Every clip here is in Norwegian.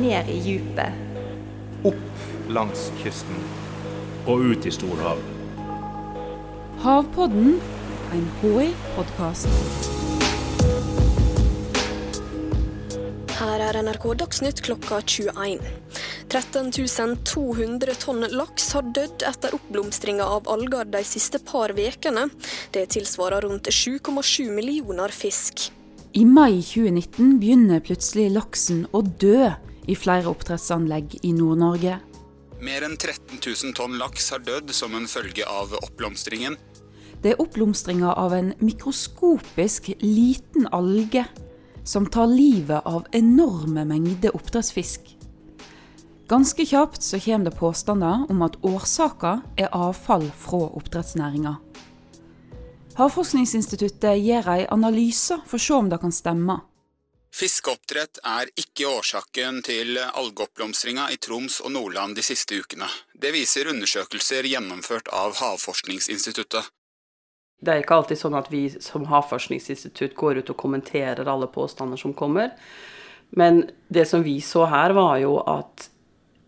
ned i djupet. Opp langs kysten. Og ut i storhavet. Havpodden, en HI-podkast. Her er NRK Dagsnytt klokka 21. 13 200 tonn laks har dødd etter oppblomstringa av alger de siste par ukene. Det tilsvarer rundt 7,7 millioner fisk. I mai 2019 begynner plutselig laksen å dø i flere oppdrettsanlegg i Nord-Norge. Mer enn 13 000 tonn laks har dødd som en følge av oppblomstringen. Det er oppblomstringa av en mikroskopisk liten alge som tar livet av enorme mengder oppdrettsfisk. Ganske kjapt så kommer det påstander om at årsaka er avfall fra oppdrettsnæringa. Havforskningsinstituttet gjør ei analyse for å se om det kan stemme. Fiskeoppdrett er ikke årsaken til algeoppblomstringa i Troms og Nordland de siste ukene. Det viser undersøkelser gjennomført av Havforskningsinstituttet. Det er ikke alltid sånn at vi som havforskningsinstitutt går ut og kommenterer alle påstander som kommer. Men det som vi så her, var jo at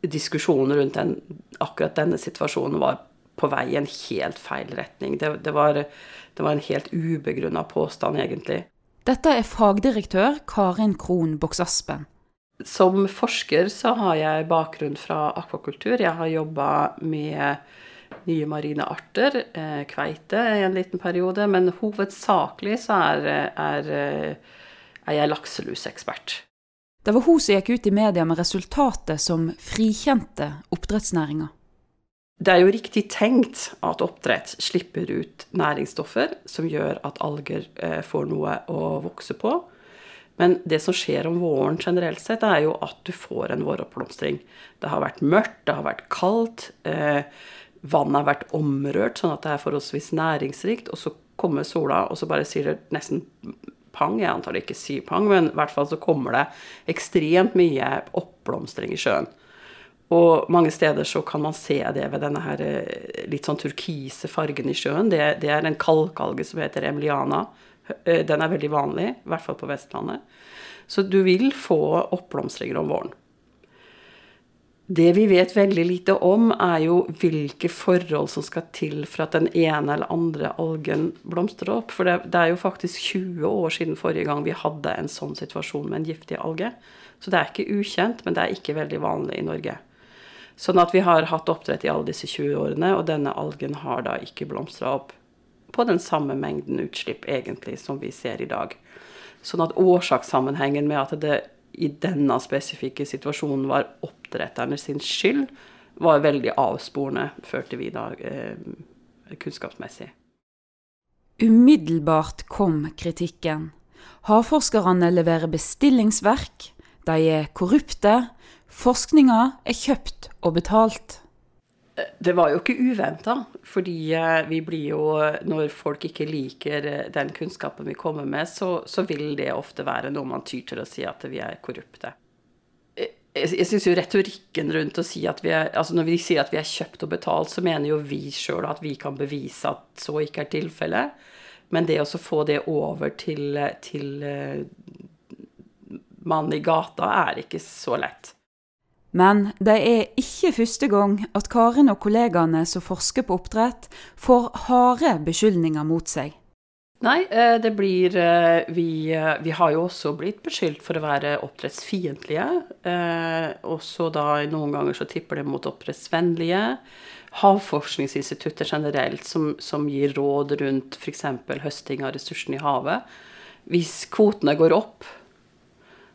diskusjonen rundt den, akkurat denne situasjonen var på vei i en helt feil retning. Det, det var, det var en helt ubegrunna påstand, egentlig. Dette er fagdirektør Karin Krohn Boksaspen. Som forsker så har jeg bakgrunn fra akvakultur. Jeg har jobba med nye marine arter, eh, kveite i en liten periode. Men hovedsakelig så er, er, er jeg lakselusekspert. Det var hun som gikk ut i media med resultatet som frikjente oppdrettsnæringa. Det er jo riktig tenkt at oppdrett slipper ut næringsstoffer som gjør at alger får noe å vokse på. Men det som skjer om våren generelt sett, er jo at du får en våroppblomstring. Det har vært mørkt, det har vært kaldt. Eh, vannet har vært omrørt, sånn at det er forholdsvis næringsrikt. Og så kommer sola, og så bare sier det nesten pang. Jeg antar det ikke sier pang, men i hvert fall så kommer det ekstremt mye oppblomstring i sjøen. Og mange steder så kan man se det ved denne her litt sånn turkise fargen i sjøen. Det, det er en kalkalge som heter emiliana. Den er veldig vanlig, i hvert fall på Vestlandet. Så du vil få oppblomstringer om våren. Det vi vet veldig lite om, er jo hvilke forhold som skal til for at den ene eller andre algen blomstrer opp. For det, er jo faktisk 20 år siden forrige gang vi hadde en sånn situasjon med en giftig alge. Så det er ikke ukjent, men det er ikke veldig vanlig i Norge. Sånn at vi har hatt oppdrett i alle disse 20 årene, og denne algen har da ikke blomstra opp på den samme mengden utslipp egentlig som vi ser i dag. Sånn at årsakssammenhengen med at det i denne spesifikke situasjonen var oppdretterne sin skyld, var veldig avsporende, førte vi da eh, kunnskapsmessig. Umiddelbart kom kritikken. Havforskerne leverer bestillingsverk, de er korrupte, forskninga er kjøpt og betalt. Det var jo ikke uventa, fordi vi blir jo Når folk ikke liker den kunnskapen vi kommer med, så, så vil det ofte være noe man tyr til å si at vi er korrupte. Jeg, syns jo retorikken rundt å si at vi er Altså når vi sier at vi er kjøpt og betalt, så mener jo vi sjøl at vi kan bevise at så ikke er tilfellet. Men det å få det over til, til mannen i gata er ikke så lett. Men det er ikke første gang at Karin og kollegaene som forsker på oppdrett, får harde beskyldninger mot seg. Nei, det blir vi, vi, har jo også blitt beskyldt for å være oppdrettsfiendtlige. Også da noen ganger så tipper det mot oppdrettsvennlige. Havforskningsinstituttet generelt, som, som gir råd rundt f.eks. høsting av ressursene i havet. Hvis kvotene går opp,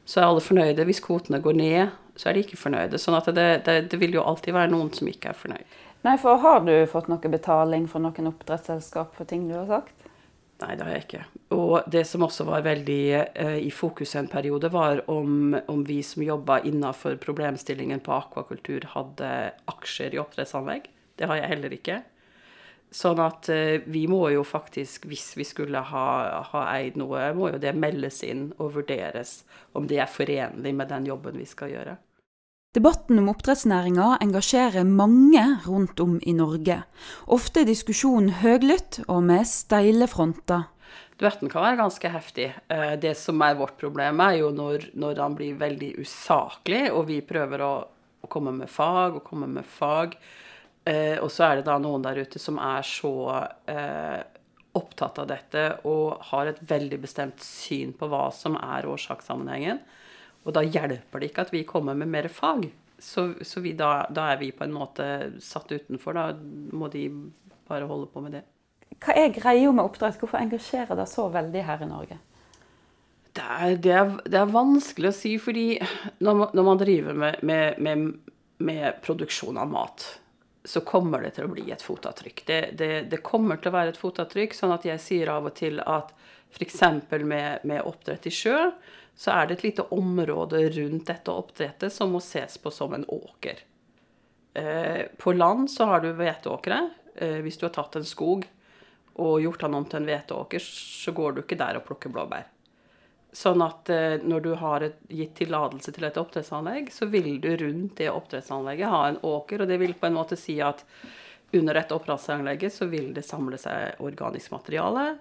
så er alle fornøyde. Hvis kvotene går ned, så er de ikke fornøyde. Sånn at det, det, det, vil jo alltid være noen som ikke er fornøyd. Nei, for Har du fått noe betaling fra noen oppdrettsselskap for ting du har sagt? Nei, det har jeg ikke. Og det som også var veldig eh, i fokus en periode, var om, om vi som jobba innafor problemstillingen på akvakultur, hadde aksjer i oppdrettsanlegg. Det har jeg heller ikke. Sånn at eh, vi må jo faktisk, hvis vi skulle ha, ha, eid noe, må jo det meldes inn og vurderes om det er forenlig med den jobben vi skal gjøre. Debatten om oppdrettsnæringa engasjerer mange rundt om i Norge. Ofte er diskusjonen høglytt og med steile fronter. Duetten kan være ganske heftig. Eh, det som er vårt problem, er jo når, når han blir veldig usaklig, og vi prøver å, å komme med fag og komme med fag. Eh, og så er det da noen der ute som er så eh, opptatt av dette og har et veldig bestemt syn på hva som er årsakssammenhengen. Og da hjelper det ikke at vi kommer med mer fag. Så, så vi, da, da, er vi på en måte satt utenfor. Da må de bare holde på med det. Hva er greia med oppdrett? Hvorfor engasjerer det så veldig her i Norge? Det er, det er, det er vanskelig å si, fordi når man, når man driver med, med, med, med, produksjon av mat, så kommer det til å bli et fotavtrykk. Det, det, kommer til å være et fotavtrykk, sånn at jeg sier av og til at f.eks. Med, med oppdrett i sjø, så er det et lite område rundt dette oppdrettet som må ses på som en åker. Eh, på land så har du hveteåkre. Eh, hvis du har tatt en skog og gjort den om til en hveteåker, så går du ikke der og plukker blåbær. Sånn at eh, når du har gitt tillatelse til et oppdrettsanlegg, så vil du rundt det oppdrettsanlegget ha en åker, og det vil på en måte si at under dette oppdrettsanlegget så vil det samle seg organisk materiale.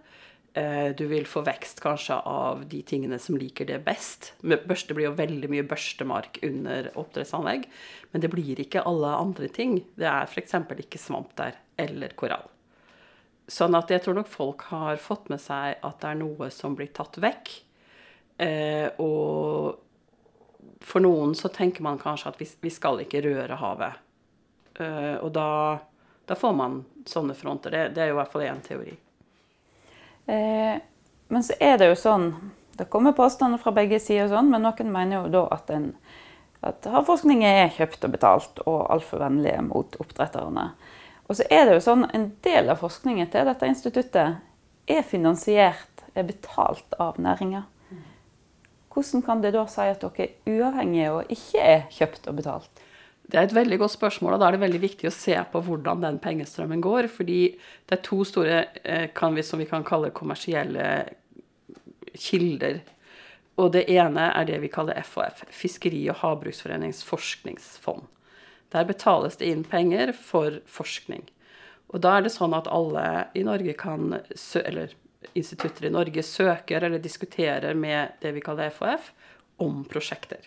Eh, du vil få vekst kanskje av de tingene som liker det best. Børste blir jo veldig mye børstemark under oppdrettsanlegg, men det blir ikke alle andre ting. Det er f.eks. ikke svamp der, eller korall. Sånn at jeg tror nok folk har fått med seg at det er noe som blir tatt vekk. Eh, og for noen så tenker man kanskje at vi, skal ikke røre havet. Eh, og da, da, får man sånne fronter. Det, det er jo i hvert fall én teori. Eh, men så er det jo sånn Det kommer påstander fra begge sider, sånn, men noen mener jo da at, en, at havforskning er kjøpt og betalt og altfor vennlige mot oppdretterne. Og så er det jo sånn, En del av forskningen til dette instituttet er finansiert, er betalt av næringa. Hvordan kan det da si at dere er uavhengige og ikke er kjøpt og betalt? Det er et veldig godt spørsmål, og da er det veldig viktig å se på hvordan den pengestrømmen går. Fordi det er to store eh, vi, som vi kan kalle kommersielle kilder. Og det ene er det vi kaller FHF, Fiskeri- og havbruksforenings forskningsfond. Der betales det inn penger for forskning. Og da er det sånn at alle i Norge kan, eller institutter i Norge søker eller diskuterer med det vi kaller FHF, om prosjekter.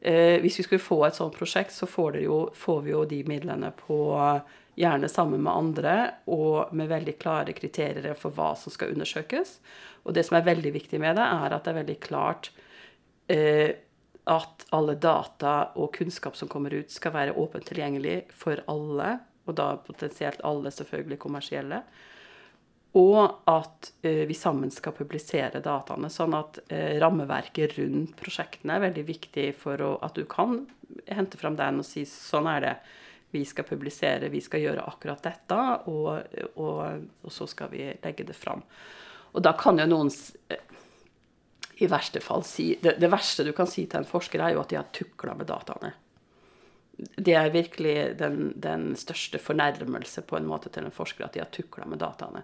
Eh, hvis vi skulle få et sånt prosjekt, så får, jo, får, vi jo de midlene på gjerne sammen med andre og med veldig klare kriterier for hva som skal undersøkes. Og det som er veldig viktig med det, er at det er veldig klart eh, at alle data og kunnskap som kommer ut, skal være åpent tilgjengelig for alle, og da potensielt alle selvfølgelig kommersielle. Og at uh, vi sammen skal publisere dataene. Sånn at uh, rammeverket rundt prosjektene er veldig viktig for å, at du kan hente fram den og si sånn er det. Vi skal publisere, vi skal gjøre akkurat dette, og, og, og så skal vi legge det fram. Og da kan jo noen i verste fall si det, det, verste du kan si til en forsker, er jo at de har tukla med dataene. Det er virkelig den, den, største fornærmelse på en måte til en forsker, at de har tukla med dataene.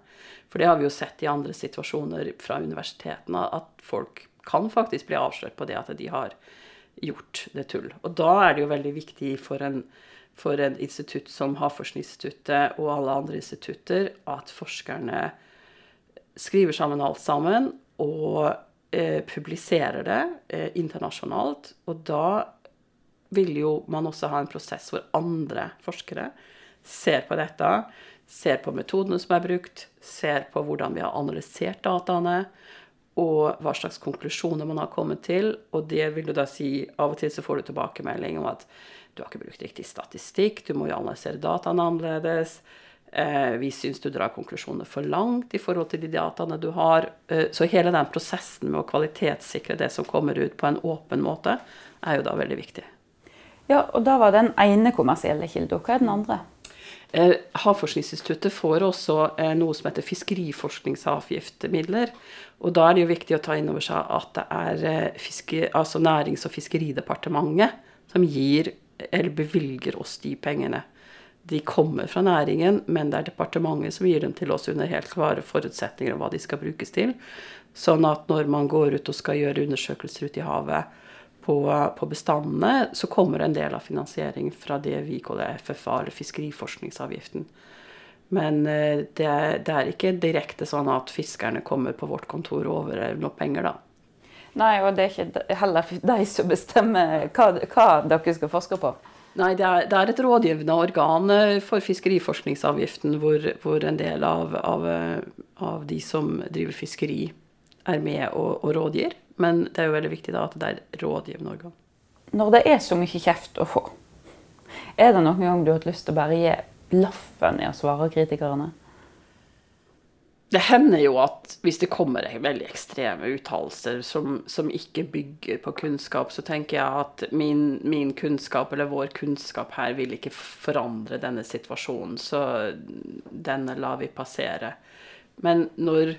For det har vi jo sett i andre situasjoner fra universitetene, at folk kan faktisk bli avslørt på det at de har gjort det tull. Og da er det jo veldig viktig for en, for en institutt som Havforskningsinstituttet og alle andre institutter at forskerne skriver sammen alt sammen og eh, publiserer det eh, internasjonalt. Og da vil jo man også ha en prosess hvor andre forskere ser på dette, ser på metodene som er brukt, ser på hvordan vi har analysert dataene, og hva slags konklusjoner man har kommet til. Og det vil du da si Av og til så får du tilbakemelding om at du har ikke brukt riktig statistikk, du må jo analysere dataene annerledes. Eh, vi syns du drar konklusjonene for langt i forhold til de dataene du har. Eh, så hele den prosessen med å kvalitetssikre det som kommer ut på en åpen måte, er jo da veldig viktig. Ja, og da var den ene kommersielle kilden. Hva er den andre? Eh, Havforskningsinstituttet får også noe som heter fiskeriforskningsavgiftmidler. Og da er det jo viktig å ta inn over seg at det er fiske, altså Nærings- og fiskeridepartementet som gir eller bevilger oss de pengene de kommer fra næringen, men det er departementet som gir dem til oss under helt klare forutsetninger om hva de skal brukes til. Sånn at når man går ut og skal gjøre undersøkelser ute i havet på, på bestandene, så kommer en del av finansieringen fra det vi kaller FFA, eller fiskeriforskningsavgiften. Men det det, det, er ikke direkte sånn at fiskerne kommer på vårt kontor og overfører noe penger, da. Nei, og det er ikke heller de som bestemmer hva, hva dere skal forske på? Nei, det er, det er, et rådgivende organ eh, for fiskeriforskningsavgiften, hvor, hvor en del av, av, eh, av, de som driver fiskeri, er med og, og, rådgir. Men det er jo veldig viktig da at det er rådgivende organ. Når det er så mye kjeft å få, er det noen gang du har hatt lyst til å bare gi blaffen i å svare kritikerne? det hender jo at hvis det kommer veldig ekstreme uttalelser som, som, ikke bygger på kunnskap, så tenker jeg at min, min, kunnskap, eller vår kunnskap her, vil ikke forandre denne situasjonen. Så denne lar vi passere. Men når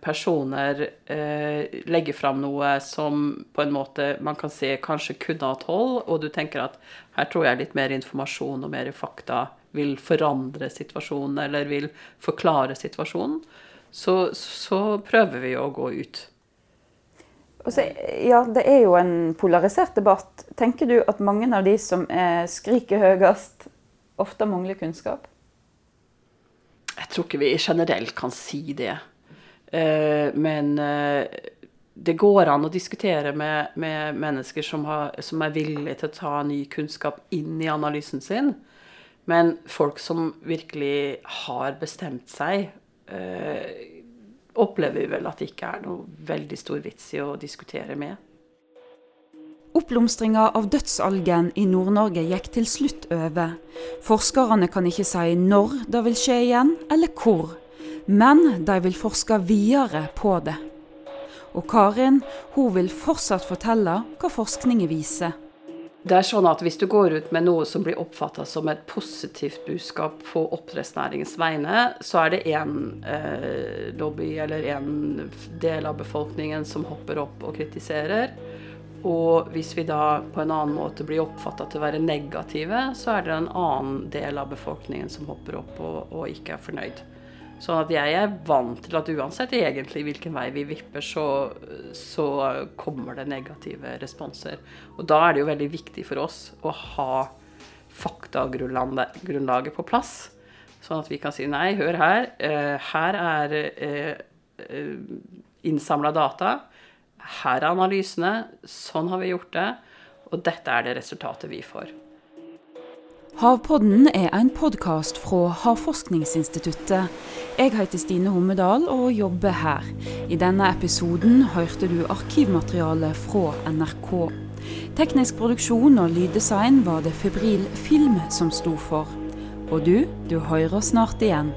personer uh, legger fram noe som på en måte man kan se kanskje kunne hatt hold, og du tenker at her tror jeg litt mer informasjon og mer fakta vil forandre situasjonen eller vil forklare situasjonen, så, så prøver vi å gå ut. Så, ja, det er jo en polarisert debatt. Tenker du at mange av de som skriker høyest, ofte mangler kunnskap? Jeg tror ikke vi generelt kan si det. Eh, men eh, det går an å diskutere med, med mennesker som, har, som, er villige til å ta ny kunnskap inn i analysen sin. Men folk som virkelig har bestemt seg, øh, opplever vel at det ikke er noe veldig stor vits i å diskutere med. Oppblomstringa av dødsalgen i Nord-Norge gikk til slutt over. Forskerne kan ikke si når det vil skje igjen, eller hvor. Men de vil forske videre på det. Og Karin hun vil fortsatt fortelle hva forskningen viser. Det er sånn at Hvis du går ut med noe som blir oppfatta som et positivt budskap på oppdrettsnæringens vegne, så er det én eh, lobby eller én del av befolkningen som hopper opp og kritiserer. Og hvis vi da på en annen måte blir oppfatta til å være negative, så er det en annen del av befolkningen som hopper opp og, og ikke er fornøyd. Sånn at jeg er vant til at uansett egentlig hvilken vei vi vipper, så, så, kommer det negative responser. Og da er det jo veldig viktig for oss å ha faktagrunnlaget på plass. Sånn at vi kan si nei, hør her. Eh, her er eh, innsamla data. Her er analysene. Sånn har vi gjort det. Og dette er det resultatet vi får. Havpodden er en podkast fra Havforskningsinstituttet. Jeg heter Stine Hommedal og jobber her. I denne episoden hørte du arkivmateriale fra NRK. Teknisk produksjon og lyddesign var det Febril Film som sto for. Og du, du hører snart igjen.